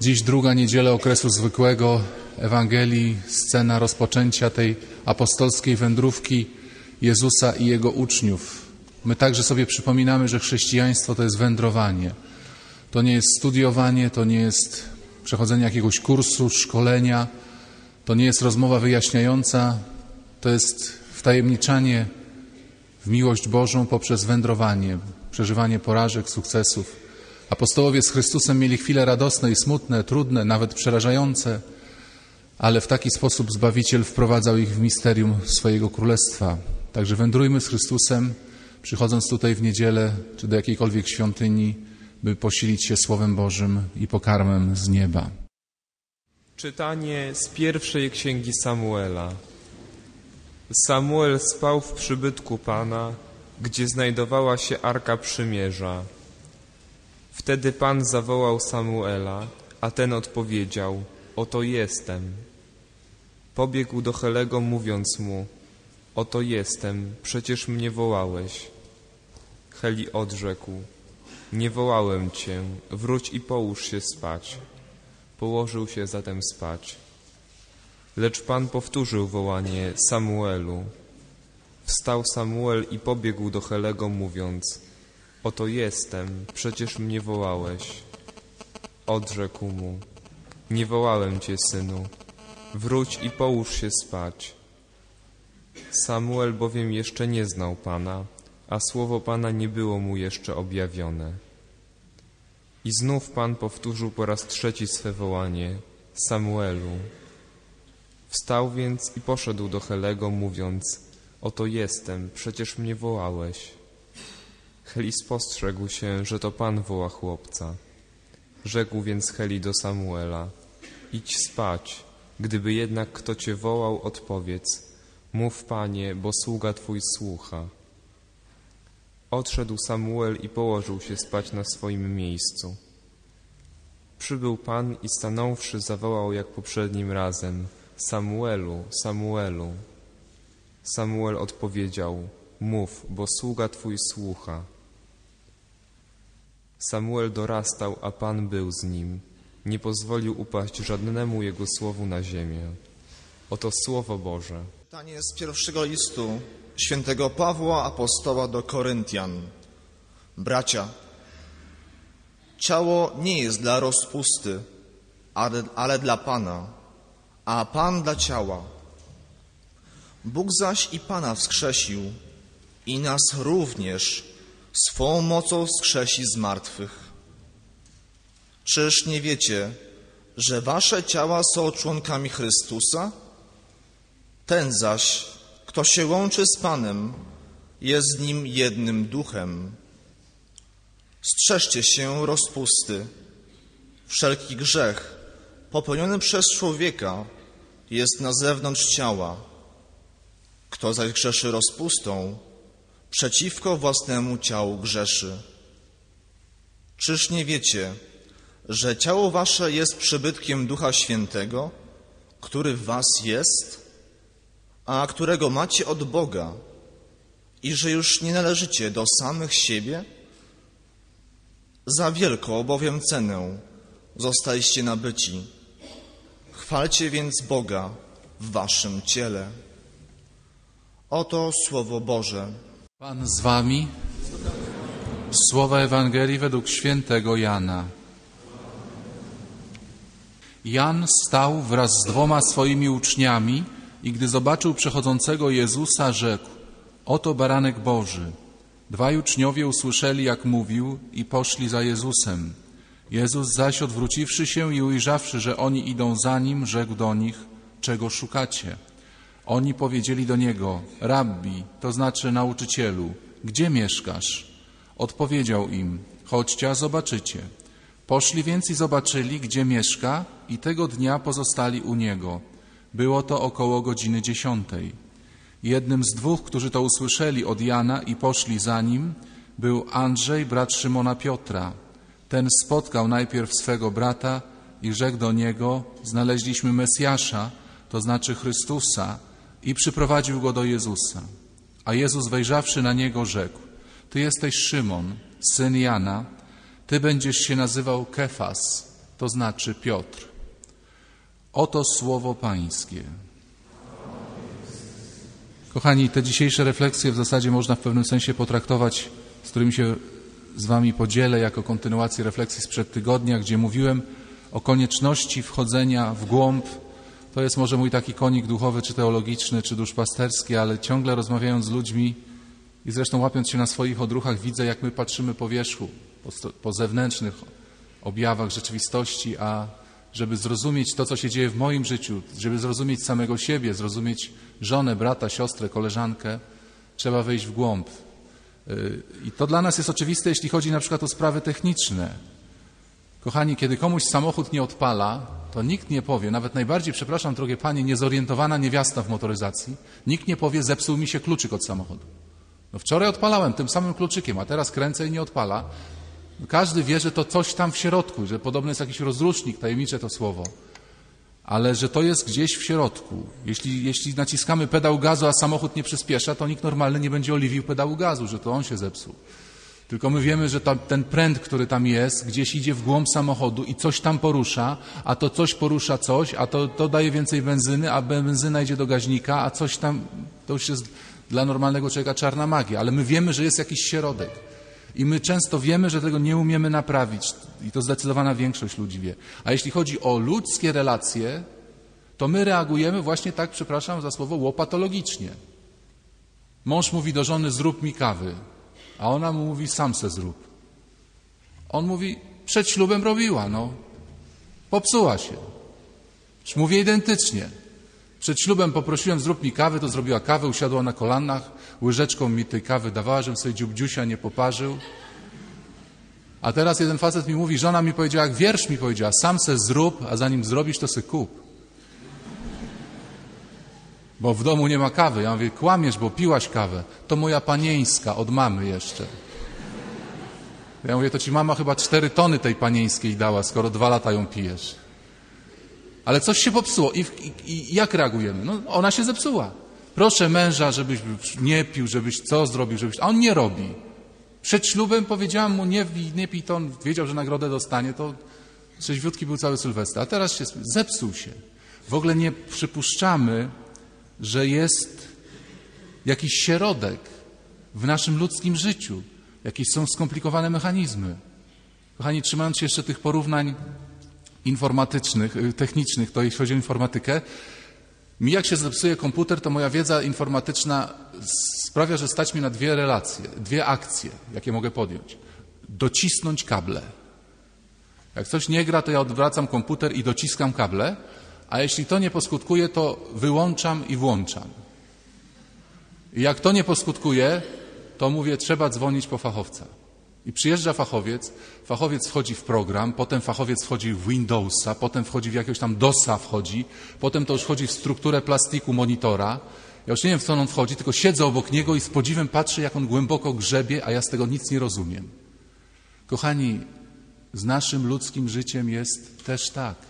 Dziś druga niedziela okresu zwykłego Ewangelii, scena rozpoczęcia tej apostolskiej wędrówki Jezusa i Jego uczniów. My także sobie przypominamy, że chrześcijaństwo to jest wędrowanie. To nie jest studiowanie, to nie jest przechodzenie jakiegoś kursu, szkolenia, to nie jest rozmowa wyjaśniająca, to jest wtajemniczanie w miłość Bożą poprzez wędrowanie, przeżywanie porażek, sukcesów. Apostołowie z Chrystusem mieli chwile radosne i smutne, trudne, nawet przerażające, ale w taki sposób Zbawiciel wprowadzał ich w misterium swojego królestwa. Także wędrujmy z Chrystusem, przychodząc tutaj w niedzielę czy do jakiejkolwiek świątyni, by posilić się Słowem Bożym i pokarmem z nieba. Czytanie z pierwszej księgi Samuela. Samuel spał w przybytku Pana, gdzie znajdowała się Arka Przymierza. Wtedy Pan zawołał Samuela, a ten odpowiedział, oto jestem. Pobiegł do Helego, mówiąc mu, oto jestem, przecież mnie wołałeś. Heli odrzekł, nie wołałem cię, wróć i połóż się spać. Położył się zatem spać. Lecz Pan powtórzył wołanie Samuelu. Wstał Samuel i pobiegł do Helego, mówiąc, Oto jestem, przecież mnie wołałeś. Odrzekł mu, nie wołałem cię, synu, wróć i połóż się spać. Samuel bowiem jeszcze nie znał Pana, a słowo Pana nie było mu jeszcze objawione. I znów Pan powtórzył po raz trzeci swe wołanie, Samuelu. Wstał więc i poszedł do Helego, mówiąc, oto jestem, przecież mnie wołałeś. Heli spostrzegł się, że to Pan woła chłopca. Rzekł więc Heli do Samuela, idź spać, gdyby jednak kto cię wołał, odpowiedz, mów Panie, bo sługa Twój słucha. Odszedł Samuel i położył się spać na swoim miejscu. Przybył Pan i stanąwszy zawołał jak poprzednim razem, Samuelu, Samuelu. Samuel odpowiedział, mów, bo sługa Twój słucha. Samuel dorastał, a Pan był z nim. Nie pozwolił upaść żadnemu jego słowu na ziemię. Oto Słowo Boże. Czytanie z pierwszego listu świętego Pawła apostoła do Koryntian. Bracia, ciało nie jest dla rozpusty, ale, ale dla Pana, a Pan dla ciała. Bóg zaś i Pana wskrzesił i nas również swą mocą wskrzesi z martwych. Czyż nie wiecie, że wasze ciała są członkami Chrystusa? Ten zaś, kto się łączy z Panem, jest z Nim jednym duchem. Strzeżcie się rozpusty. Wszelki grzech popełniony przez człowieka jest na zewnątrz ciała. Kto zaś grzeszy rozpustą, przeciwko własnemu ciału grzeszy. Czyż nie wiecie, że ciało wasze jest przybytkiem Ducha Świętego, który w was jest, a którego macie od Boga i że już nie należycie do samych siebie? Za wielką bowiem cenę zostaliście nabyci. Chwalcie więc Boga w waszym ciele. Oto Słowo Boże. Pan z wami. Słowa Ewangelii według świętego Jana. Jan stał wraz z dwoma swoimi uczniami i gdy zobaczył przechodzącego Jezusa, rzekł: Oto baranek Boży. Dwaj uczniowie usłyszeli, jak mówił, i poszli za Jezusem. Jezus zaś, odwróciwszy się i ujrzawszy, że oni idą za nim, rzekł do nich: Czego szukacie? Oni powiedzieli do niego: Rabbi, to znaczy nauczycielu, gdzie mieszkasz? Odpowiedział im: Chodźcie, a zobaczycie. Poszli więc i zobaczyli, gdzie mieszka, i tego dnia pozostali u niego. Było to około godziny dziesiątej. Jednym z dwóch, którzy to usłyszeli od Jana i poszli za nim, był Andrzej, brat Szymona Piotra. Ten spotkał najpierw swego brata i rzekł do niego: Znaleźliśmy Mesjasza, to znaczy Chrystusa, i przyprowadził go do Jezusa. A Jezus wejrzawszy na niego rzekł, Ty jesteś Szymon, syn Jana, Ty będziesz się nazywał Kefas, to znaczy Piotr. Oto słowo Pańskie. Kochani, te dzisiejsze refleksje w zasadzie można w pewnym sensie potraktować, z którymi się z Wami podzielę, jako kontynuację refleksji sprzed tygodnia, gdzie mówiłem o konieczności wchodzenia w głąb. To jest może mój taki konik duchowy, czy teologiczny, czy duszpasterski, ale ciągle rozmawiając z ludźmi i zresztą łapiąc się na swoich odruchach, widzę, jak my patrzymy po wierzchu, po, po zewnętrznych objawach rzeczywistości, a żeby zrozumieć to, co się dzieje w moim życiu, żeby zrozumieć samego siebie, zrozumieć żonę, brata, siostrę, koleżankę, trzeba wejść w głąb. I to dla nas jest oczywiste, jeśli chodzi na przykład o sprawy techniczne. Kochani, kiedy komuś samochód nie odpala, to nikt nie powie, nawet najbardziej, przepraszam, drogie panie, niezorientowana niewiasta w motoryzacji, nikt nie powie, zepsuł mi się kluczyk od samochodu. No wczoraj odpalałem tym samym kluczykiem, a teraz kręcę i nie odpala. Każdy wie, że to coś tam w środku, że podobno jest jakiś rozrusznik, tajemnicze to słowo, ale że to jest gdzieś w środku. Jeśli, jeśli naciskamy pedał gazu, a samochód nie przyspiesza, to nikt normalny nie będzie oliwił pedału gazu, że to on się zepsuł. Tylko my wiemy, że ta, ten pręt, który tam jest, gdzieś idzie w głąb samochodu i coś tam porusza, a to coś porusza coś, a to, to daje więcej benzyny, a benzyna idzie do gaźnika, a coś tam, to już jest dla normalnego człowieka czarna magia. Ale my wiemy, że jest jakiś środek. I my często wiemy, że tego nie umiemy naprawić. I to zdecydowana większość ludzi wie. A jeśli chodzi o ludzkie relacje, to my reagujemy właśnie tak, przepraszam za słowo, łopatologicznie. Mąż mówi do żony, zrób mi kawy. A ona mu mówi, sam se zrób. On mówi, przed ślubem robiła, no. Popsuła się. Już mówię identycznie. Przed ślubem poprosiłem, zrób mi kawę, to zrobiła kawę, usiadła na kolanach, łyżeczką mi tej kawy dawała, żebym sobie dziubdziusia nie poparzył. A teraz jeden facet mi mówi, żona mi powiedziała, jak wiersz mi powiedziała, sam se zrób, a zanim zrobisz, to se kup. Bo w domu nie ma kawy. Ja mówię, kłamiesz, bo piłaś kawę. To moja panieńska, od mamy jeszcze. Ja mówię, to ci mama chyba cztery tony tej panieńskiej dała, skoro dwa lata ją pijesz. Ale coś się popsuło. I, i, i jak reagujemy? No, ona się zepsuła. Proszę męża, żebyś nie pił, żebyś co zrobił, żebyś... A on nie robi. Przed ślubem powiedziałam mu, nie, nie pij to, on wiedział, że nagrodę dostanie, to trzeźwiutki był cały Sylwester. A teraz się zepsuł się. W ogóle nie przypuszczamy, że jest jakiś środek w naszym ludzkim życiu. Jakieś są skomplikowane mechanizmy. Kochani, trzymając się jeszcze tych porównań informatycznych, y, technicznych, to jeśli chodzi o informatykę, mi jak się zepsuje komputer, to moja wiedza informatyczna sprawia, że stać mi na dwie relacje, dwie akcje, jakie mogę podjąć. Docisnąć kable. Jak coś nie gra, to ja odwracam komputer i dociskam kable, a jeśli to nie poskutkuje, to wyłączam i włączam. I jak to nie poskutkuje, to mówię, trzeba dzwonić po fachowca. I przyjeżdża fachowiec, fachowiec wchodzi w program, potem fachowiec wchodzi w Windowsa, potem wchodzi w jakiegoś tam DOSa wchodzi, potem to już wchodzi w strukturę plastiku monitora. Ja już nie wiem, w co on wchodzi, tylko siedzę obok niego i z podziwem patrzę, jak on głęboko grzebie, a ja z tego nic nie rozumiem. Kochani, z naszym ludzkim życiem jest też tak.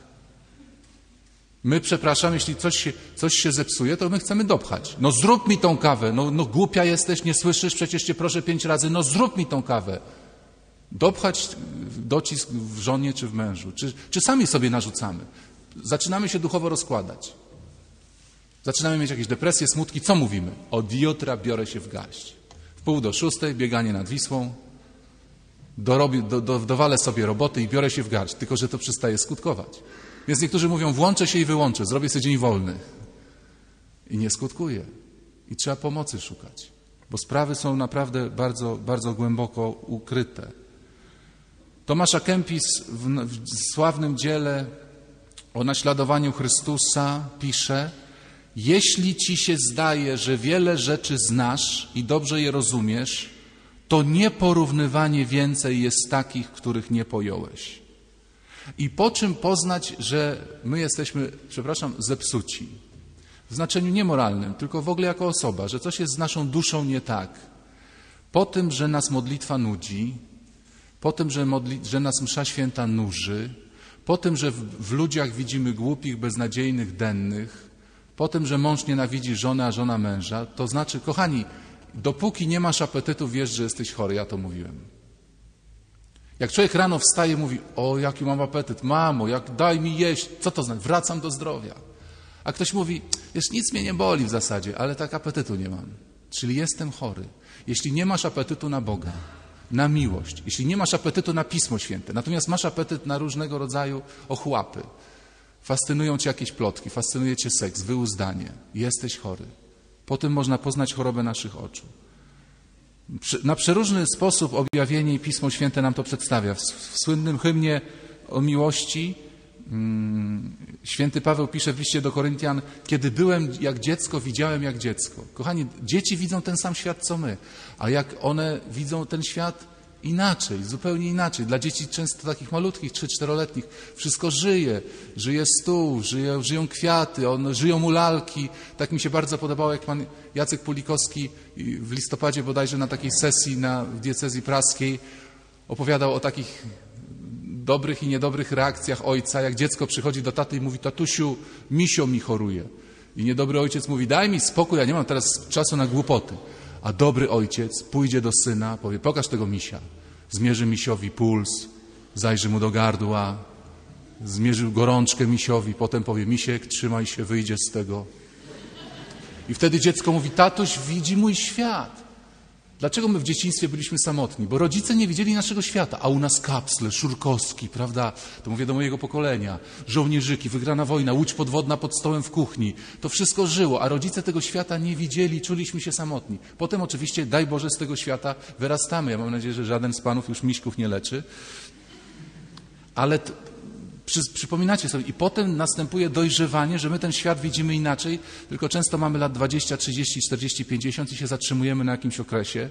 My, przepraszam, jeśli coś się, coś się zepsuje, to my chcemy dopchać. No zrób mi tą kawę. No, no głupia jesteś, nie słyszysz, przecież cię proszę pięć razy. No zrób mi tą kawę. Dopchać docisk w żonie czy w mężu. Czy, czy sami sobie narzucamy. Zaczynamy się duchowo rozkładać. Zaczynamy mieć jakieś depresje, smutki. Co mówimy? Od jutra biorę się w garść. W pół do szóstej bieganie nad Wisłą. Dorobię, do, do, dowalę sobie roboty i biorę się w garść. Tylko, że to przestaje skutkować. Więc niektórzy mówią, włączę się i wyłączę, zrobię sobie dzień wolny. I nie skutkuje. I trzeba pomocy szukać, bo sprawy są naprawdę bardzo, bardzo głęboko ukryte. Tomasza Kempis w, w sławnym dziele o naśladowaniu Chrystusa pisze, jeśli ci się zdaje, że wiele rzeczy znasz i dobrze je rozumiesz, to nieporównywanie więcej jest takich, których nie pojąłeś. I po czym poznać, że my jesteśmy, przepraszam, zepsuci? W znaczeniu niemoralnym, tylko w ogóle jako osoba, że coś jest z naszą duszą nie tak. Po tym, że nas modlitwa nudzi, po tym, że, modli, że nas msza święta nuży, po tym, że w, w ludziach widzimy głupich, beznadziejnych, dennych, po tym, że mąż nienawidzi żonę, a żona męża, to znaczy, kochani, dopóki nie masz apetytu, wiesz, że jesteś chory, ja to mówiłem. Jak człowiek rano wstaje, mówi: O, jaki mam apetyt, mamo, jak daj mi jeść, co to znaczy? Wracam do zdrowia. A ktoś mówi: Wiesz, nic mnie nie boli w zasadzie, ale tak apetytu nie mam. Czyli jestem chory. Jeśli nie masz apetytu na Boga, na miłość, jeśli nie masz apetytu na Pismo Święte, natomiast masz apetyt na różnego rodzaju ochłapy, fascynują cię jakieś plotki, fascynuje cię seks, wyuzdanie, jesteś chory. Po tym można poznać chorobę naszych oczu. Na przeróżny sposób objawienie i Pismo Święte nam to przedstawia. W, w słynnym hymnie o miłości mm, święty Paweł pisze w liście do Koryntian, kiedy byłem jak dziecko, widziałem jak dziecko. Kochani, dzieci widzą ten sam świat co my, a jak one widzą ten świat inaczej, zupełnie inaczej. Dla dzieci często takich malutkich, 3-4-letnich, wszystko żyje. Żyje stół, żyje, żyją kwiaty, one, żyją mu lalki. Tak mi się bardzo podobało, jak pan Jacek Pulikowski w listopadzie bodajże na takiej sesji na, w diecezji praskiej opowiadał o takich dobrych i niedobrych reakcjach ojca, jak dziecko przychodzi do taty i mówi, tatusiu, misio mi choruje. I niedobry ojciec mówi, daj mi spokój, ja nie mam teraz czasu na głupoty. A dobry ojciec pójdzie do syna, powie, pokaż tego misia. Zmierzy misiowi puls, zajrzy mu do gardła, zmierzył gorączkę misiowi, potem powie, misiek, trzymaj się, wyjdzie z tego. I wtedy dziecko mówi, tatuś widzi mój świat. Dlaczego my w dzieciństwie byliśmy samotni? Bo rodzice nie widzieli naszego świata, a u nas kapsle, Szurkowski, prawda? To mówię do mojego pokolenia. Żołnierzyki, wygrana wojna, łódź podwodna pod stołem w kuchni. To wszystko żyło, a rodzice tego świata nie widzieli, czuliśmy się samotni. Potem oczywiście, daj Boże, z tego świata wyrastamy. Ja mam nadzieję, że żaden z panów już miśków nie leczy. Ale przy, przypominacie sobie, i potem następuje dojrzewanie, że my ten świat widzimy inaczej, tylko często mamy lat 20, 30, 40, 50 i się zatrzymujemy na jakimś okresie,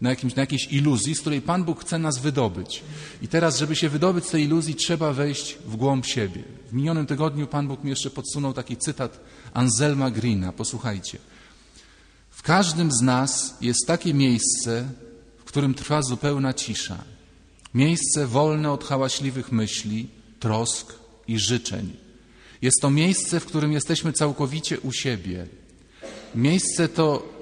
na, jakimś, na jakiejś iluzji, z której Pan Bóg chce nas wydobyć. I teraz, żeby się wydobyć z tej iluzji, trzeba wejść w głąb siebie. W minionym tygodniu Pan Bóg mi jeszcze podsunął taki cytat Anselma Greena. Posłuchajcie. W każdym z nas jest takie miejsce, w którym trwa zupełna cisza. Miejsce wolne od hałaśliwych myśli, trosk i życzeń. Jest to miejsce, w którym jesteśmy całkowicie u siebie. Miejsce to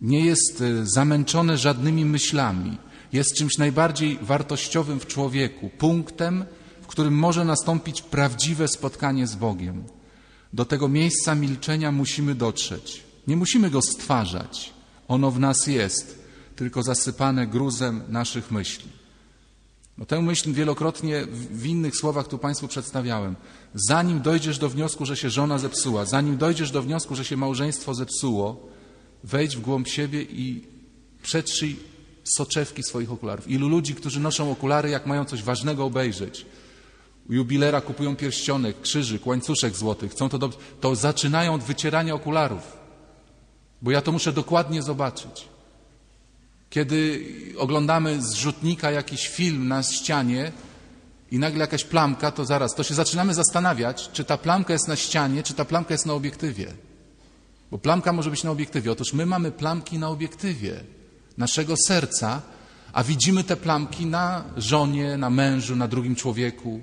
nie jest e, zamęczone żadnymi myślami. Jest czymś najbardziej wartościowym w człowieku, punktem, w którym może nastąpić prawdziwe spotkanie z Bogiem. Do tego miejsca milczenia musimy dotrzeć. Nie musimy go stwarzać. Ono w nas jest, tylko zasypane gruzem naszych myśli. No tę myśl wielokrotnie w innych słowach tu Państwu przedstawiałem. Zanim dojdziesz do wniosku, że się żona zepsuła, zanim dojdziesz do wniosku, że się małżeństwo zepsuło, wejdź w głąb siebie i przetrzyj soczewki swoich okularów. Ilu ludzi, którzy noszą okulary, jak mają coś ważnego obejrzeć, u jubilera kupują pierścionek, krzyżyk, łańcuszek złotych, chcą to dobrze, to zaczynają od wycierania okularów, bo ja to muszę dokładnie zobaczyć. Kiedy oglądamy z rzutnika jakiś film na ścianie i nagle jakaś plamka, to zaraz, to się zaczynamy zastanawiać, czy ta plamka jest na ścianie, czy ta plamka jest na obiektywie. Bo plamka może być na obiektywie. Otóż my mamy plamki na obiektywie naszego serca, a widzimy te plamki na żonie, na mężu, na drugim człowieku.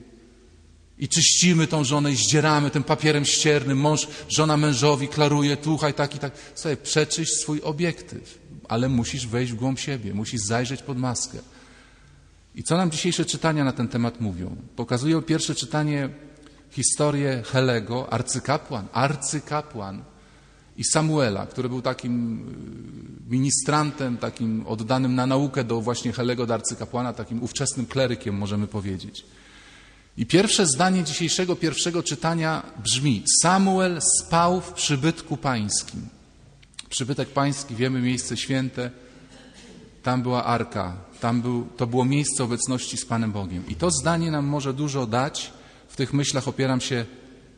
I czyścimy tą żonę i zdzieramy tym papierem ściernym. Mąż, żona mężowi klaruje, słuchaj, tak i tak. Słuchaj, przeczyść swój obiektyw, ale musisz wejść w głąb siebie, musisz zajrzeć pod maskę. I co nam dzisiejsze czytania na ten temat mówią? Pokazują pierwsze czytanie historię Helego, arcykapłan, arcykapłan i Samuela, który był takim y, ministrantem, takim oddanym na naukę do właśnie Helego, do arcykapłana, takim ówczesnym klerykiem, możemy powiedzieć. I pierwsze zdanie dzisiejszego pierwszego czytania brzmi: Samuel spał w przybytku pańskim. Przybytek pański, wiemy, miejsce święte, tam była arka, tam był, to było miejsce obecności z Panem Bogiem. I to zdanie nam może dużo dać. W tych myślach opieram się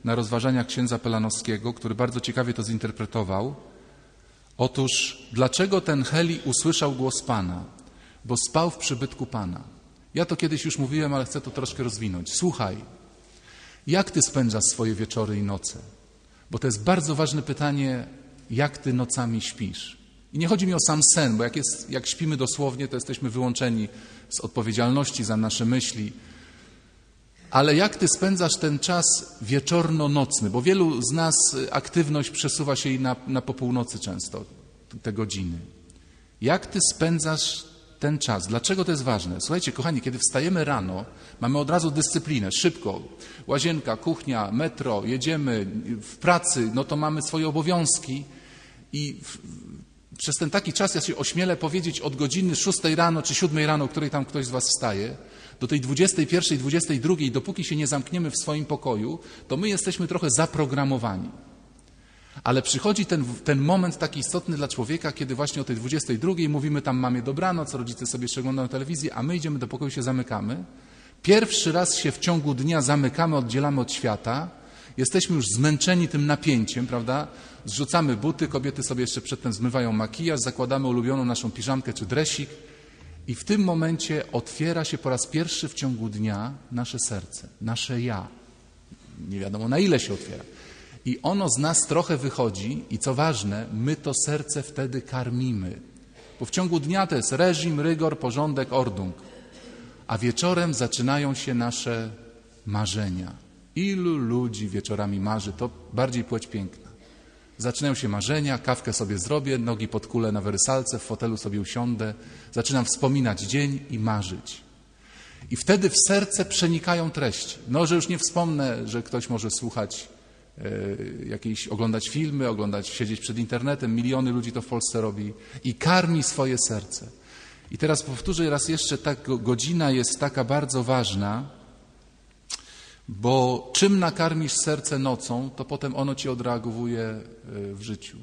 na rozważaniach księdza Pelanowskiego, który bardzo ciekawie to zinterpretował. Otóż, dlaczego ten Heli usłyszał głos Pana? Bo spał w przybytku Pana. Ja to kiedyś już mówiłem, ale chcę to troszkę rozwinąć. Słuchaj, jak ty spędzasz swoje wieczory i noce? Bo to jest bardzo ważne pytanie, jak ty nocami śpisz. I nie chodzi mi o sam sen, bo jak, jest, jak śpimy dosłownie, to jesteśmy wyłączeni z odpowiedzialności za nasze myśli. Ale jak ty spędzasz ten czas wieczorno-nocny? Bo wielu z nas y, aktywność przesuwa się i na, na często, te godziny. Jak ty spędzasz ten czas. Dlaczego to jest ważne? Słuchajcie, kochani, kiedy wstajemy rano, mamy od razu dyscyplinę, szybko. Łazienka, kuchnia, metro, jedziemy w pracy, no to mamy swoje obowiązki i w, przez ten taki czas, ja się ośmielę powiedzieć, od godziny 6 rano czy 7 rano, o której tam ktoś z Was wstaje, do tej 21, 22, dopóki się nie zamkniemy w swoim pokoju, to my jesteśmy trochę zaprogramowani. Ale przychodzi ten, ten moment taki istotny dla człowieka, kiedy właśnie o tej 22 mówimy tam mamie dobranoc, rodzice sobie jeszcze oglądają telewizję, a my idziemy do pokoju, się zamykamy. Pierwszy raz się w ciągu dnia zamykamy, oddzielamy od świata. Jesteśmy już zmęczeni tym napięciem, prawda? Zrzucamy buty, kobiety sobie jeszcze przedtem zmywają makijaż, zakładamy ulubioną naszą piżamkę czy dresik i w tym momencie otwiera się po raz pierwszy w ciągu dnia nasze serce, nasze ja. Nie wiadomo na ile się otwiera. I ono z nas trochę wychodzi i co ważne, my to serce wtedy karmimy. Bo w ciągu dnia to jest reżim, rygor, porządek, ordung. A wieczorem zaczynają się nasze marzenia. Ilu ludzi wieczorami marzy, to bardziej płeć piękna. Zaczynają się marzenia, kawkę sobie zrobię, nogi pod kulę na werysalce, w fotelu sobie usiądę, zaczynam wspominać dzień i marzyć. I wtedy w serce przenikają treści. No, że już nie wspomnę, że ktoś może słuchać E, jakieś, oglądać filmy, oglądać, siedzieć przed internetem. Miliony ludzi to w Polsce robi i karmi swoje serce. I teraz powtórzę raz jeszcze, ta godzina jest taka bardzo ważna, bo czym nakarmisz serce nocą, to potem ono ci odreagowuje e, w życiu.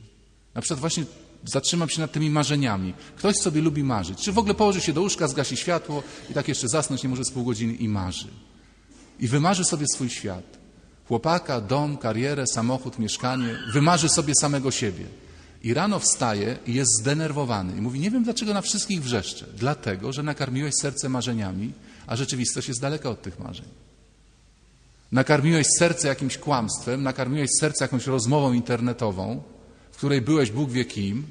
Na przykład właśnie zatrzymam się nad tymi marzeniami. Ktoś sobie lubi marzyć. Czy w ogóle położy się do łóżka, zgasi światło i tak jeszcze zasnąć nie może z pół godziny i marzy. I wymarzy sobie swój świat. Chłopaka, dom, karierę, samochód, mieszkanie. Wymarzy sobie samego siebie. I rano wstaje i jest zdenerwowany. I mówi, nie wiem dlaczego na wszystkich wrzeszczę. Dlatego, że nakarmiłeś serce marzeniami, a rzeczywistość jest daleka od tych marzeń. Nakarmiłeś serce jakimś kłamstwem, nakarmiłeś serce jakąś rozmową internetową, w której byłeś Bóg wie kim.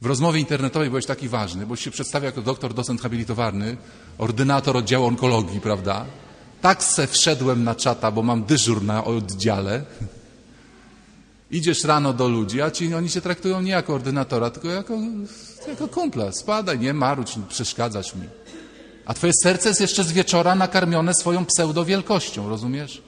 W rozmowie internetowej byłeś taki ważny, bo się przedstawia jako doktor, docent habilitowany, ordynator oddziału onkologii, prawda? Tak se wszedłem na czata, bo mam dyżur na oddziale. Idziesz rano do ludzi, a ci, oni cię traktują nie jako ordynatora, tylko jako, jako kumpla. Spadaj, nie maruć, nie przeszkadzasz mi. A twoje serce jest jeszcze z wieczora nakarmione swoją pseudowielkością, rozumiesz?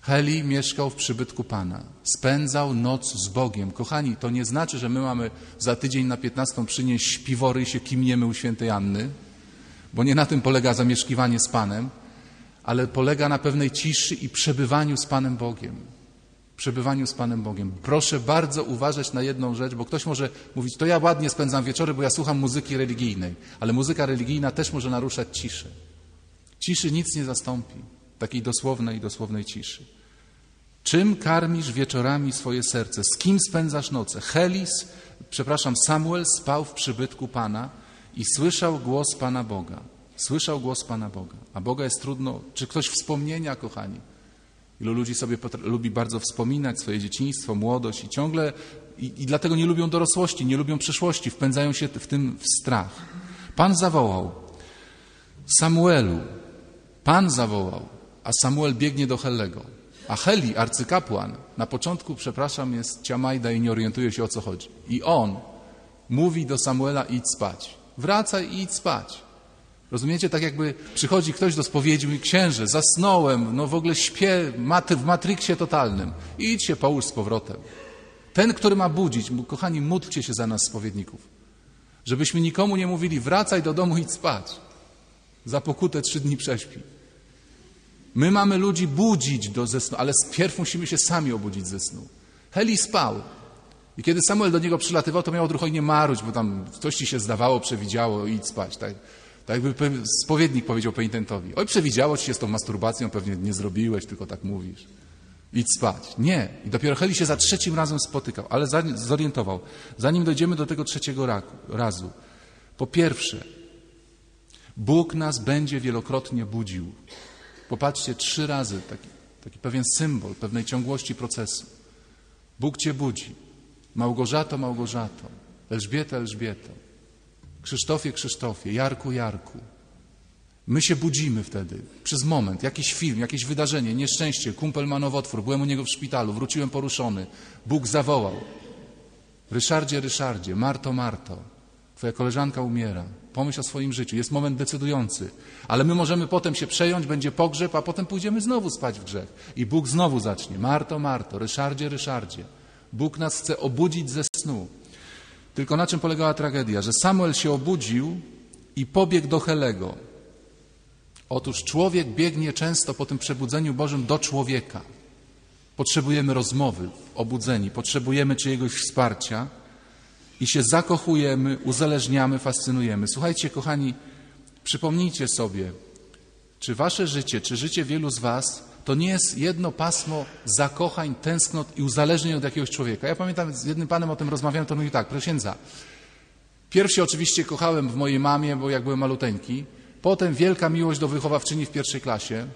Heli mieszkał w przybytku Pana. Spędzał noc z Bogiem. Kochani, to nie znaczy, że my mamy za tydzień na piętnastą przynieść śpiwory i się kimniemy u świętej Anny, bo nie na tym polega zamieszkiwanie z Panem ale polega na pewnej ciszy i przebywaniu z Panem Bogiem. Przebywaniu z Panem Bogiem. Proszę bardzo uważać na jedną rzecz, bo ktoś może mówić, to ja ładnie spędzam wieczory, bo ja słucham muzyki religijnej, ale muzyka religijna też może naruszać ciszę. Ciszy nic nie zastąpi, takiej dosłownej, dosłownej ciszy. Czym karmisz wieczorami swoje serce? Z kim spędzasz noce? Helis, przepraszam, Samuel spał w przybytku Pana i słyszał głos Pana Boga. Słyszał głos Pana Boga, a Boga jest trudno. Czy ktoś wspomnienia, kochani? Ilu ludzi sobie lubi bardzo wspominać swoje dzieciństwo, młodość i ciągle, i, i dlatego nie lubią dorosłości, nie lubią przyszłości, wpędzają się w tym w strach. Pan zawołał, Samuelu, Pan zawołał, a Samuel biegnie do Hellego. A Heli, arcykapłan, na początku, przepraszam, jest ciamajda i nie orientuje się o co chodzi. I on mówi do Samuela idź spać. Wracaj i idź spać. Rozumiecie? Tak jakby przychodzi ktoś do spowiedzi i księże, zasnąłem, no w ogóle śpię w matryksie totalnym. idź się połóż z powrotem. Ten, który ma budzić, kochani, módlcie się za nas, spowiedników. Żebyśmy nikomu nie mówili, wracaj do domu i spać. Za pokutę trzy dni prześpi. My mamy ludzi budzić do ze snu, ale pierw musimy się sami obudzić ze snu. Heli spał. I kiedy Samuel do niego przylatywał, to miał nie maruć, bo tam coś ci się zdawało, przewidziało, idź spać. Tak? Tak jakby spowiednik powiedział penitentowi, oj przewidziało ci się z tą masturbacją, pewnie nie zrobiłeś, tylko tak mówisz. Idź spać. Nie. I dopiero Heli się za trzecim razem spotykał, ale zorientował. Zanim dojdziemy do tego trzeciego razu. Po pierwsze, Bóg nas będzie wielokrotnie budził. Popatrzcie, trzy razy taki, taki pewien symbol pewnej ciągłości procesu. Bóg cię budzi. Małgorzato, Małgorzato. Elżbieta, Elżbieto. Krzysztofie, Krzysztofie, Jarku, Jarku. My się budzimy wtedy, przez moment, jakiś film, jakieś wydarzenie, nieszczęście, kumpel ma nowotwór, byłem u niego w szpitalu, wróciłem poruszony. Bóg zawołał. Ryszardzie, Ryszardzie, Marto, Marto. Twoja koleżanka umiera. Pomyśl o swoim życiu. Jest moment decydujący. Ale my możemy potem się przejąć, będzie pogrzeb, a potem pójdziemy znowu spać w grzech. I Bóg znowu zacznie. Marto, Marto, Ryszardzie, Ryszardzie. Bóg nas chce obudzić ze snu. Tylko na czym polegała tragedia? Że Samuel się obudził i pobiegł do Helego. Otóż człowiek biegnie często po tym przebudzeniu Bożym do człowieka. Potrzebujemy rozmowy, obudzeni, potrzebujemy czyjegoś wsparcia i się zakochujemy, uzależniamy, fascynujemy. Słuchajcie, kochani, przypomnijcie sobie, czy wasze życie, czy życie wielu z was to nie jest jedno pasmo zakochań, tęsknot i uzależnień od jakiegoś człowieka. Ja pamiętam, z jednym panem o tym rozmawiałem, to mówi tak, proszę pierwszy oczywiście kochałem w mojej mamie, bo jak byłem maluteńki, potem wielka miłość do wychowawczyni w pierwszej klasie,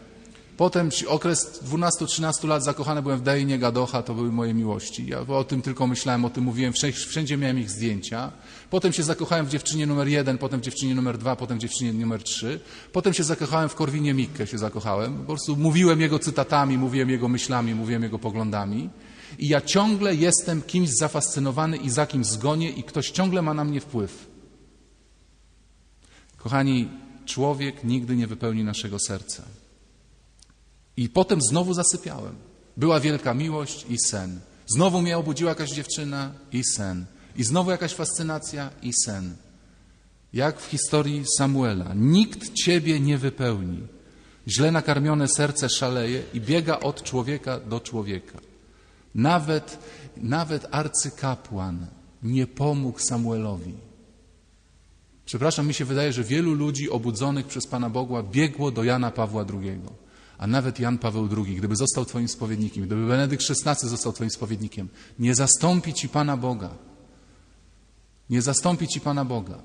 Potem okres 12-13 lat zakochany byłem w Dejnie, Gadocha, to były moje miłości. Ja o tym tylko myślałem, o tym mówiłem, wszędzie miałem ich zdjęcia. Potem się zakochałem w dziewczynie numer jeden, potem w dziewczynie numer dwa, potem w dziewczynie numer trzy. Potem się zakochałem w Korwinie Mikke, się zakochałem. Po prostu mówiłem jego cytatami, mówiłem jego myślami, mówiłem jego poglądami. I ja ciągle jestem kimś zafascynowany i za kimś zgonię i ktoś ciągle ma na mnie wpływ. Kochani, człowiek nigdy nie wypełni naszego serca. I potem znowu zasypiałem. Była wielka miłość i sen. Znowu mnie obudziła jakaś dziewczyna i sen. I znowu jakaś fascynacja i sen. Jak w historii Samuela. Nikt ciebie nie wypełni. Źle nakarmione serce szaleje i biega od człowieka do człowieka. Nawet, nawet arcykapłan nie pomógł Samuelowi. Przepraszam, mi się wydaje, że wielu ludzi obudzonych przez Pana Boga biegło do Jana Pawła II. A nawet Jan Paweł II, gdyby został Twoim spowiednikiem, gdyby Benedykt XVI został Twoim spowiednikiem, nie zastąpi Ci Pana Boga. Nie zastąpi Ci Pana Boga.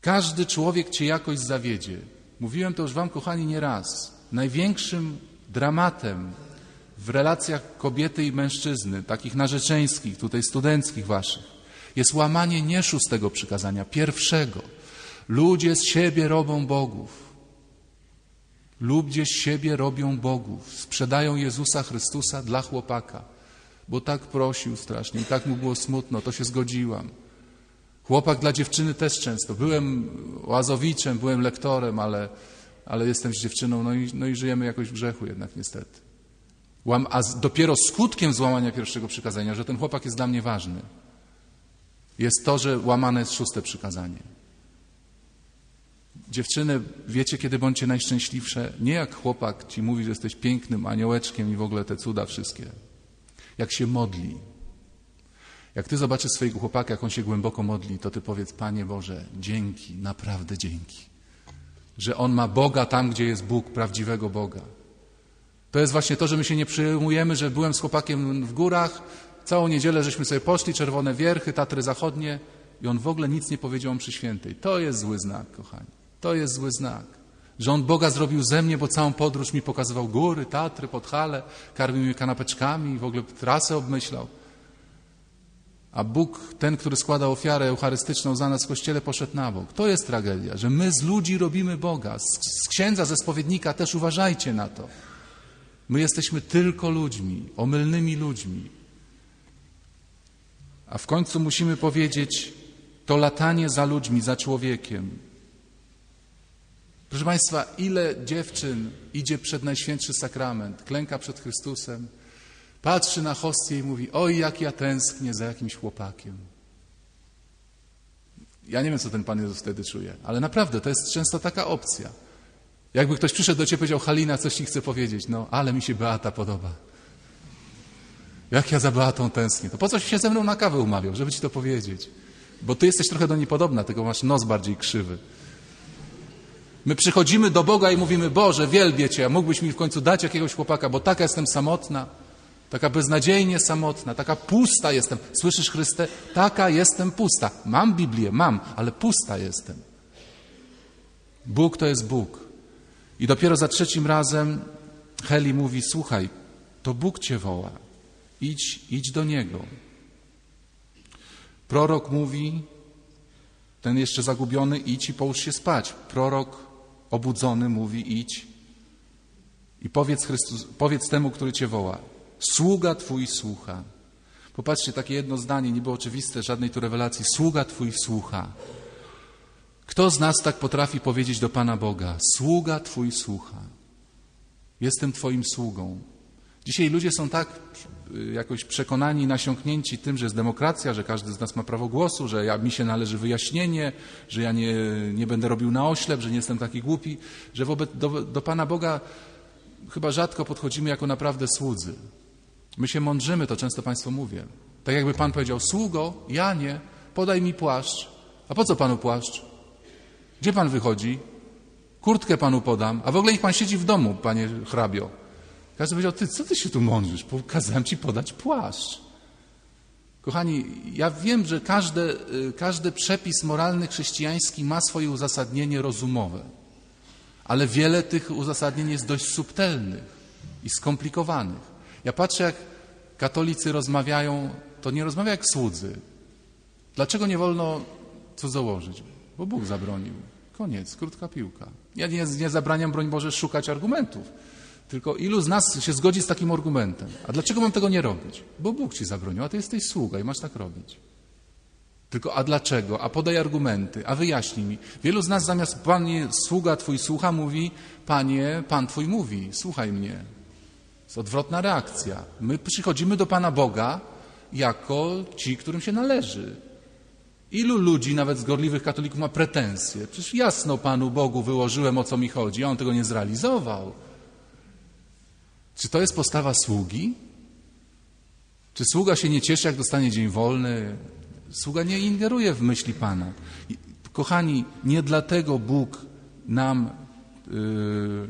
Każdy człowiek Cię jakoś zawiedzie. Mówiłem to już Wam, kochani, nie raz. Największym dramatem w relacjach kobiety i mężczyzny, takich narzeczeńskich, tutaj studenckich Waszych, jest łamanie nie szóstego przykazania, pierwszego. Ludzie z siebie robią bogów. Ludzie siebie robią bogów, sprzedają Jezusa Chrystusa dla chłopaka, bo tak prosił strasznie i tak mu było smutno, to się zgodziłam. Chłopak dla dziewczyny też często. Byłem łazowiczem, byłem lektorem, ale, ale jestem z dziewczyną, no i, no i żyjemy jakoś w grzechu jednak niestety. Łam, a dopiero skutkiem złamania pierwszego przykazania, że ten chłopak jest dla mnie ważny, jest to, że łamane jest szóste przykazanie. Dziewczyny, wiecie, kiedy bądźcie najszczęśliwsze? Nie jak chłopak ci mówi, że jesteś pięknym aniołeczkiem i w ogóle te cuda wszystkie. Jak się modli. Jak ty zobaczysz swojego chłopaka, jak on się głęboko modli, to ty powiedz, Panie Boże, dzięki, naprawdę dzięki. Że on ma Boga tam, gdzie jest Bóg, prawdziwego Boga. To jest właśnie to, że my się nie przyjmujemy, że byłem z chłopakiem w górach, całą niedzielę żeśmy sobie poszli, czerwone wierchy, Tatry Zachodnie i on w ogóle nic nie powiedział przy świętej. To jest zły znak, kochani. To jest zły znak. Że On Boga zrobił ze mnie, bo całą podróż mi pokazywał góry, Tatry, Podhale, karmił mnie kanapeczkami i w ogóle trasę obmyślał. A Bóg, ten, który składa ofiarę eucharystyczną za nas w Kościele, poszedł na bok. To jest tragedia, że my z ludzi robimy Boga. Z, z księdza, ze spowiednika też uważajcie na to. My jesteśmy tylko ludźmi, omylnymi ludźmi. A w końcu musimy powiedzieć, to latanie za ludźmi, za człowiekiem, Proszę Państwa, ile dziewczyn idzie przed Najświętszy Sakrament, klęka przed Chrystusem, patrzy na hostię i mówi, oj, jak ja tęsknię za jakimś chłopakiem. Ja nie wiem, co ten Pan Jezus wtedy czuje, ale naprawdę to jest często taka opcja. Jakby ktoś przyszedł do Ciebie i powiedział, Halina, coś Ci chcę powiedzieć, no, ale mi się Beata podoba. Jak ja za Beatą tęsknię. To po coś się ze mną na kawę umawiał, żeby Ci to powiedzieć. Bo Ty jesteś trochę do niej podobna, tylko masz nos bardziej krzywy. My przychodzimy do Boga i mówimy, Boże, wielbię Cię, a mógłbyś mi w końcu dać jakiegoś chłopaka, bo taka jestem samotna, taka beznadziejnie samotna, taka pusta jestem. Słyszysz, Chryste? Taka jestem pusta. Mam Biblię, mam, ale pusta jestem. Bóg to jest Bóg. I dopiero za trzecim razem Heli mówi, słuchaj, to Bóg Cię woła. Idź, idź do Niego. Prorok mówi, ten jeszcze zagubiony, idź i połóż się spać. Prorok obudzony mówi idź i powiedz, Chrystus, powiedz temu, który cię woła. Sługa Twój słucha. Popatrzcie, takie jedno zdanie, niby oczywiste, żadnej tu rewelacji. Sługa Twój słucha. Kto z nas tak potrafi powiedzieć do Pana Boga? Sługa Twój słucha. Jestem Twoim sługą. Dzisiaj ludzie są tak y, jakoś przekonani, nasiąknięci tym, że jest demokracja, że każdy z nas ma prawo głosu, że ja, mi się należy wyjaśnienie, że ja nie, nie będę robił na oślep, że nie jestem taki głupi, że wobec, do, do Pana Boga chyba rzadko podchodzimy jako naprawdę słudzy. My się mądrzymy, to często Państwu mówię. Tak jakby Pan powiedział, sługo, Janie, podaj mi płaszcz. A po co Panu płaszcz? Gdzie Pan wychodzi? Kurtkę Panu podam. A w ogóle niech Pan siedzi w domu, Panie hrabio. Każdy powiedział, ty, co Ty się tu mądrzysz? Kazałem Ci podać płaszcz. Kochani, ja wiem, że każdy, każdy przepis moralny chrześcijański ma swoje uzasadnienie rozumowe, ale wiele tych uzasadnień jest dość subtelnych i skomplikowanych. Ja patrzę, jak katolicy rozmawiają, to nie rozmawia jak słudzy. Dlaczego nie wolno cudzołożyć? Bo Bóg zabronił. Koniec, krótka piłka. Ja nie, nie zabraniam, broń Boże, szukać argumentów. Tylko ilu z nas się zgodzi z takim argumentem? A dlaczego mam tego nie robić? Bo Bóg ci zabronił, a ty jesteś sługa i masz tak robić. Tylko a dlaczego? A podaj argumenty, a wyjaśnij mi. Wielu z nas zamiast Panie, sługa Twój słucha, mówi Panie, Pan Twój mówi, słuchaj mnie. Jest odwrotna reakcja. My przychodzimy do Pana Boga jako ci, którym się należy. Ilu ludzi, nawet z gorliwych katolików, ma pretensje? Przecież jasno Panu Bogu wyłożyłem, o co mi chodzi, a On tego nie zrealizował. Czy to jest postawa sługi? Czy sługa się nie cieszy, jak dostanie dzień wolny? Sługa nie ingeruje w myśli Pana. Kochani, nie dlatego Bóg nam yy,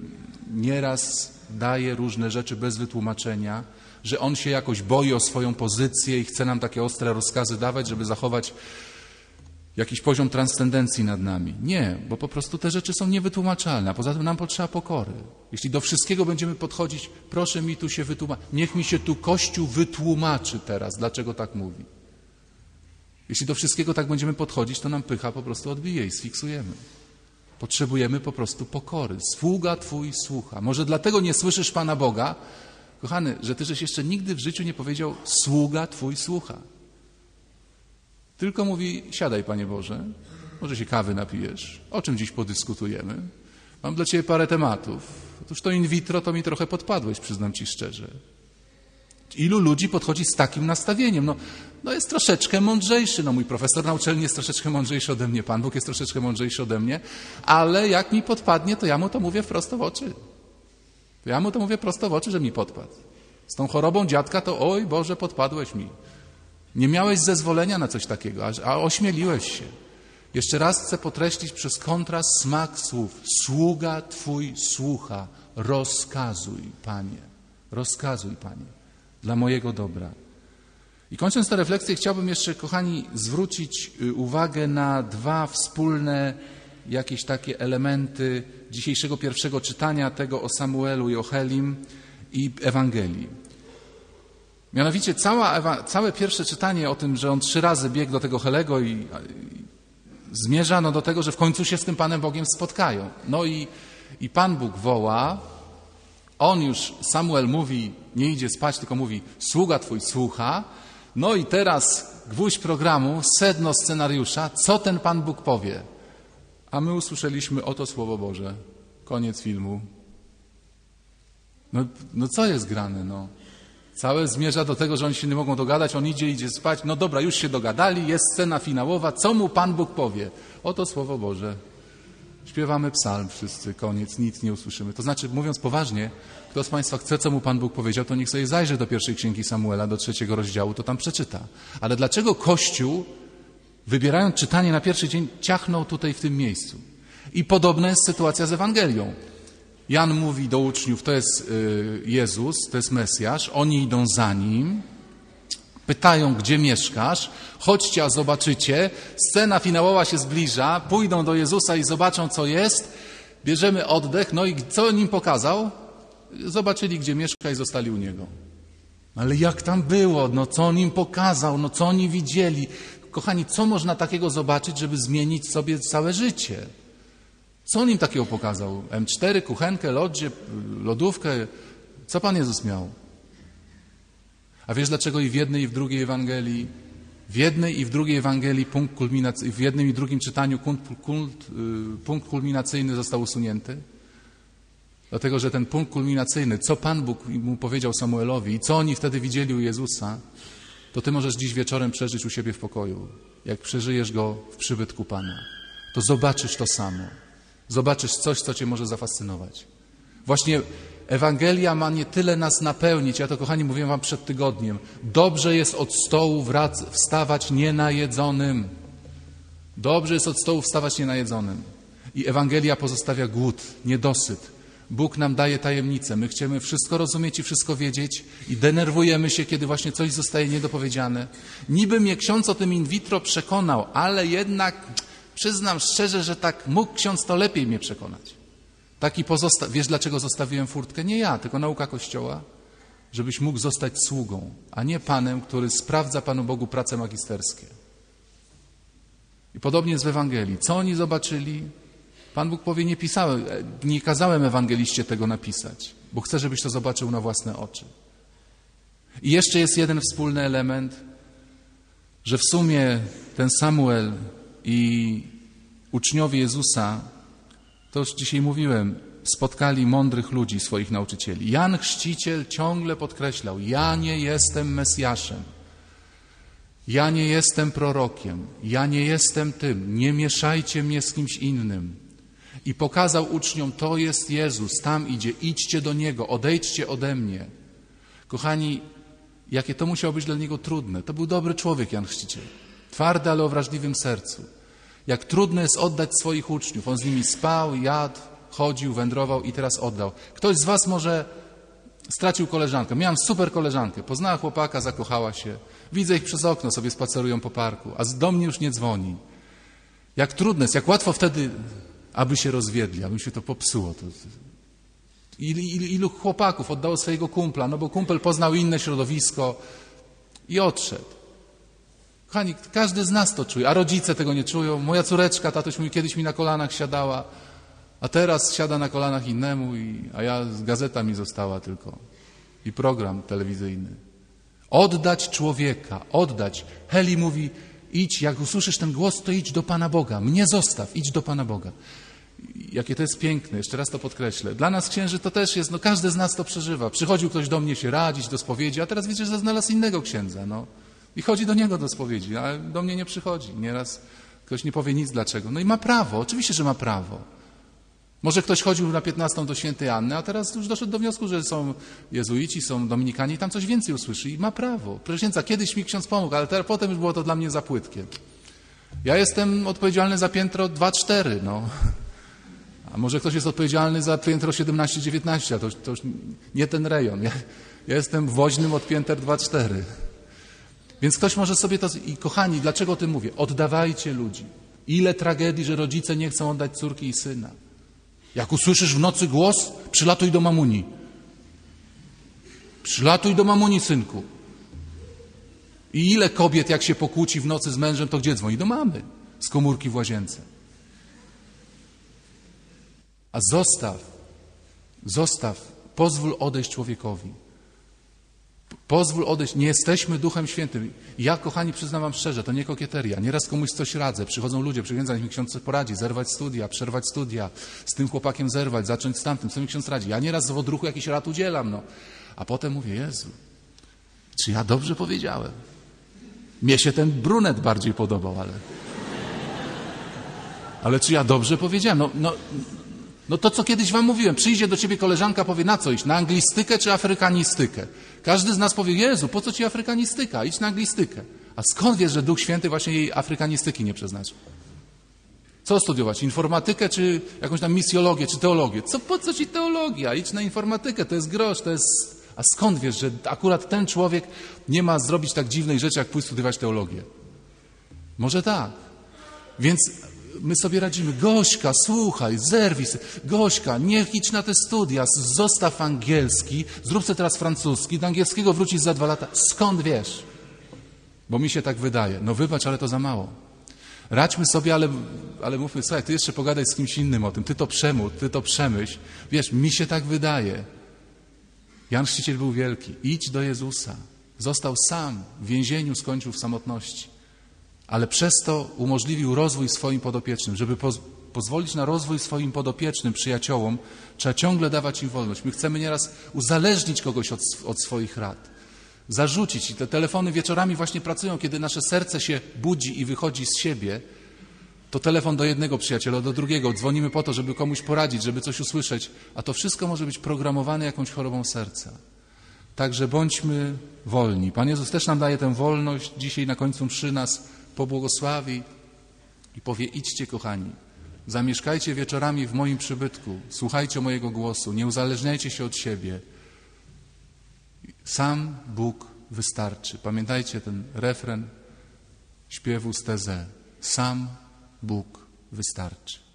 nieraz daje różne rzeczy bez wytłumaczenia, że On się jakoś boi o swoją pozycję i chce nam takie ostre rozkazy dawać, żeby zachować jakiś poziom transcendencji nad nami. Nie, bo po prostu te rzeczy są niewytłumaczalne, a poza tym nam potrzeba pokory. Jeśli do wszystkiego będziemy podchodzić, proszę mi tu się wytłumaczyć, niech mi się tu Kościół wytłumaczy teraz, dlaczego tak mówi. Jeśli do wszystkiego tak będziemy podchodzić, to nam pycha po prostu odbije i sfiksujemy. Potrzebujemy po prostu pokory. Sługa Twój słucha. Może dlatego nie słyszysz Pana Boga, kochany, że Ty żeś jeszcze nigdy w życiu nie powiedział sługa Twój słucha. Tylko mówi, siadaj Panie Boże, może się kawy napijesz, o czym dziś podyskutujemy. Mam dla Ciebie parę tematów. Otóż to in vitro to mi trochę podpadłeś, przyznam Ci szczerze. Ilu ludzi podchodzi z takim nastawieniem? No, no jest troszeczkę mądrzejszy. No mój profesor na uczelni jest troszeczkę mądrzejszy ode mnie, Pan Bóg jest troszeczkę mądrzejszy ode mnie, ale jak mi podpadnie, to ja mu to mówię prosto w oczy. To ja mu to mówię prosto w oczy, że mi podpadł. Z tą chorobą dziadka to oj Boże, podpadłeś mi. Nie miałeś zezwolenia na coś takiego, a ośmieliłeś się. Jeszcze raz chcę potreścić przez kontrast smak słów. Sługa Twój słucha. Rozkazuj, Panie. Rozkazuj, Panie. Dla mojego dobra. I kończąc tę refleksję, chciałbym jeszcze, kochani, zwrócić y, uwagę na dwa wspólne jakieś takie elementy dzisiejszego pierwszego czytania tego o Samuelu i o Helim i Ewangelii. Mianowicie cała, całe pierwsze czytanie o tym, że on trzy razy biegł do tego Helego i, i zmierza no do tego, że w końcu się z tym Panem Bogiem spotkają. No i, i Pan Bóg woła, on już, Samuel mówi, nie idzie spać, tylko mówi, sługa Twój słucha. No i teraz gwóźdź programu, sedno scenariusza, co ten Pan Bóg powie. A my usłyszeliśmy oto Słowo Boże. Koniec filmu. No, no co jest grane, no? Całe zmierza do tego, że oni się nie mogą dogadać, on idzie, idzie spać. No dobra, już się dogadali, jest scena finałowa. Co mu Pan Bóg powie? Oto Słowo Boże. Śpiewamy psalm wszyscy, koniec, nic nie usłyszymy. To znaczy, mówiąc poważnie, kto z Państwa chce, co mu Pan Bóg powiedział, to niech sobie zajrzy do pierwszej księgi Samuela, do trzeciego rozdziału, to tam przeczyta. Ale dlaczego Kościół, wybierając czytanie na pierwszy dzień, ciachnął tutaj w tym miejscu? I podobna jest sytuacja z Ewangelią. Jan mówi do uczniów, to jest y, Jezus, to jest Mesjasz, oni idą za nim, pytają, gdzie mieszkasz, chodźcie, a zobaczycie, scena finałowa się zbliża, pójdą do Jezusa i zobaczą, co jest, bierzemy oddech, no i co nim pokazał? Zobaczyli, gdzie mieszka i zostali u Niego. Ale jak tam było? No co on im pokazał? No co oni widzieli? Kochani, co można takiego zobaczyć, żeby zmienić sobie całe życie? Co on im takiego pokazał? M4, kuchenkę, lodzie, lodówkę? Co Pan Jezus miał? A wiesz dlaczego i w jednej i w drugiej Ewangelii, w jednej i w drugiej Ewangelii punkt kulminacyjny, w jednym i drugim czytaniu punkt, punkt, y, punkt kulminacyjny został usunięty? Dlatego, że ten punkt kulminacyjny, co Pan Bóg mu powiedział Samuelowi i co oni wtedy widzieli u Jezusa, to Ty możesz dziś wieczorem przeżyć u siebie w pokoju. Jak przeżyjesz go w przybytku Pana, to zobaczysz to samo. Zobaczysz coś, co Cię może zafascynować. Właśnie Ewangelia ma nie tyle nas napełnić, ja to kochani mówiłem Wam przed tygodniem, dobrze jest od stołu wstawać nienajedzonym. Dobrze jest od stołu wstawać nienajedzonym. I Ewangelia pozostawia głód, niedosyt. Bóg nam daje tajemnicę. My chcemy wszystko rozumieć i wszystko wiedzieć i denerwujemy się, kiedy właśnie coś zostaje niedopowiedziane. Niby mnie ksiądz o tym in vitro przekonał, ale jednak przyznam szczerze, że tak mógł ksiądz to lepiej mnie przekonać. Taki pozosta- Wiesz, dlaczego zostawiłem furtkę? Nie ja, tylko nauka Kościoła, żebyś mógł zostać sługą, a nie panem, który sprawdza Panu Bogu prace magisterskie. I podobnie jest w Ewangelii. Co oni zobaczyli? Pan Bóg powie, nie pisałem, nie kazałem ewangeliście tego napisać, bo chcę, żebyś to zobaczył na własne oczy. I jeszcze jest jeden wspólny element, że w sumie ten Samuel i uczniowie Jezusa, to już dzisiaj mówiłem, spotkali mądrych ludzi, swoich nauczycieli. Jan Chrzciciel ciągle podkreślał, ja nie jestem Mesjaszem. Ja nie jestem prorokiem, ja nie jestem tym, nie mieszajcie mnie z kimś innym. I pokazał uczniom, to jest Jezus, tam idzie, idźcie do Niego, odejdźcie ode mnie. Kochani, jakie to musiało być dla Niego trudne. To był dobry człowiek, Jan Chrzciciel. Twardy, ale o wrażliwym sercu. Jak trudno jest oddać swoich uczniów. On z nimi spał, jadł, chodził, wędrował i teraz oddał. Ktoś z Was może stracił koleżankę. Miałam super koleżankę. Poznała chłopaka, zakochała się. Widzę ich przez okno, sobie spacerują po parku, a do mnie już nie dzwoni. Jak trudne jest, jak łatwo wtedy, aby się rozwiedli, aby się to popsuło. To, ilu chłopaków oddało swojego kumpla, no bo kumpel poznał inne środowisko i odszedł. Kochani, każdy z nas to czuje, a rodzice tego nie czują. Moja córeczka, tatuś mówi, kiedyś mi na kolanach siadała, a teraz siada na kolanach innemu, i, a ja z gazeta mi została tylko i program telewizyjny. Oddać człowieka, oddać. Heli mówi, idź, jak usłyszysz ten głos, to idź do Pana Boga. Mnie zostaw, idź do Pana Boga. Jakie to jest piękne, jeszcze raz to podkreślę. Dla nas księży to też jest, no każdy z nas to przeżywa. Przychodził ktoś do mnie się radzić, do spowiedzi, a teraz widzisz, że znalazł innego księdza, no. I chodzi do niego do spowiedzi, a do mnie nie przychodzi. Nieraz ktoś nie powie nic dlaczego. No i ma prawo, oczywiście, że ma prawo. Może ktoś chodził na 15 do świętej Anny, a teraz już doszedł do wniosku, że są jezuici, są dominikanie i tam coś więcej usłyszy i ma prawo. Proszę kiedyś mi ksiądz pomógł, ale teraz, potem już było to dla mnie za płytkie. Ja jestem odpowiedzialny za piętro 2-4, no. A może ktoś jest odpowiedzialny za piętro 17-19, a to, to już nie ten rejon. Ja, ja jestem woźnym od pięter 2-4. Więc ktoś może sobie to... I kochani, dlaczego o tym mówię? Oddawajcie ludzi. Ile tragedii, że rodzice nie chcą oddać córki i syna. Jak usłyszysz w nocy głos, przylatuj do mamuni. Przylatuj do mamuni, synku. I ile kobiet, jak się pokłóci w nocy z mężem, to gdzie dzwoni? Do mamy. Z komórki w łazience. A zostaw, zostaw, pozwól odejść człowiekowi. Pozwól odejść. Nie jesteśmy Duchem Świętym. Ja, kochani, przyznam wam szczerze, to nie kokieteria. Nieraz komuś coś radzę. Przychodzą ludzie, przychodzą, niech mi ksiądz poradzi, zerwać studia, przerwać studia, z tym chłopakiem zerwać, zacząć z tamtym, co mi ksiądz radzi. Ja nieraz z odruchu jakiś rad udzielam, no. A potem mówię, Jezu, czy ja dobrze powiedziałem? Mnie się ten brunet bardziej podobał, ale... Ale czy ja dobrze powiedziałem? No, no, no to, co kiedyś wam mówiłem, przyjdzie do ciebie koleżanka, powie na co iść, na anglistykę czy afrykanistykę? Każdy z nas powie, Jezu, po co ci afrykanistyka? Idź na anglistykę. A skąd wiesz, że Duch Święty właśnie jej afrykanistyki nie przeznaczył? Co studiować? Informatykę, czy jakąś tam misjologię, czy teologię? Co, po co ci teologia? Idź na informatykę, to jest grosz, to jest... A skąd wiesz, że akurat ten człowiek nie ma zrobić tak dziwnej rzeczy, jak pójść studiować teologię? Może tak. Więc my sobie radzimy. Gośka, słuchaj, zerwij się. Gośka, niech idź na te studia, zostaw angielski, zrób teraz francuski, do angielskiego wrócisz za dwa lata. Skąd wiesz? Bo mi się tak wydaje. No wybacz, ale to za mało. Radźmy sobie, ale, ale mówmy, słuchaj, ty jeszcze pogadaj z kimś innym o tym, ty to przemów, ty to przemyśl. Wiesz, mi się tak wydaje. Jan Chrzciciel był wielki. Idź do Jezusa. Został sam, w więzieniu skończył w samotności, ale przez to umożliwił rozwój swoim podopiecznym. Żeby poz pozwolić na rozwój swoim podopiecznym, przyjaciołom, trzeba ciągle dawać im wolność. My chcemy nieraz uzależnić kogoś od, od swoich rad, zarzucić. I te telefony wieczorami właśnie pracują, kiedy nasze serce się budzi i wychodzi z siebie, to telefon do jednego przyjaciela, do drugiego. Dzwonimy po to, żeby komuś poradzić, żeby coś usłyszeć, a to wszystko może być programowane jakąś chorobą serca. Także bądźmy wolni. Pan Jezus też nam daje tę wolność. Dzisiaj na końcu mszy nas pobłogosławi i powie: idźcie, kochani, zamieszkajcie wieczorami w moim przybytku, słuchajcie mojego głosu, nie uzależniajcie się od siebie. Sam Bóg wystarczy. Pamiętajcie ten refren śpiewu z Teze. Sam Bóg wystarczy.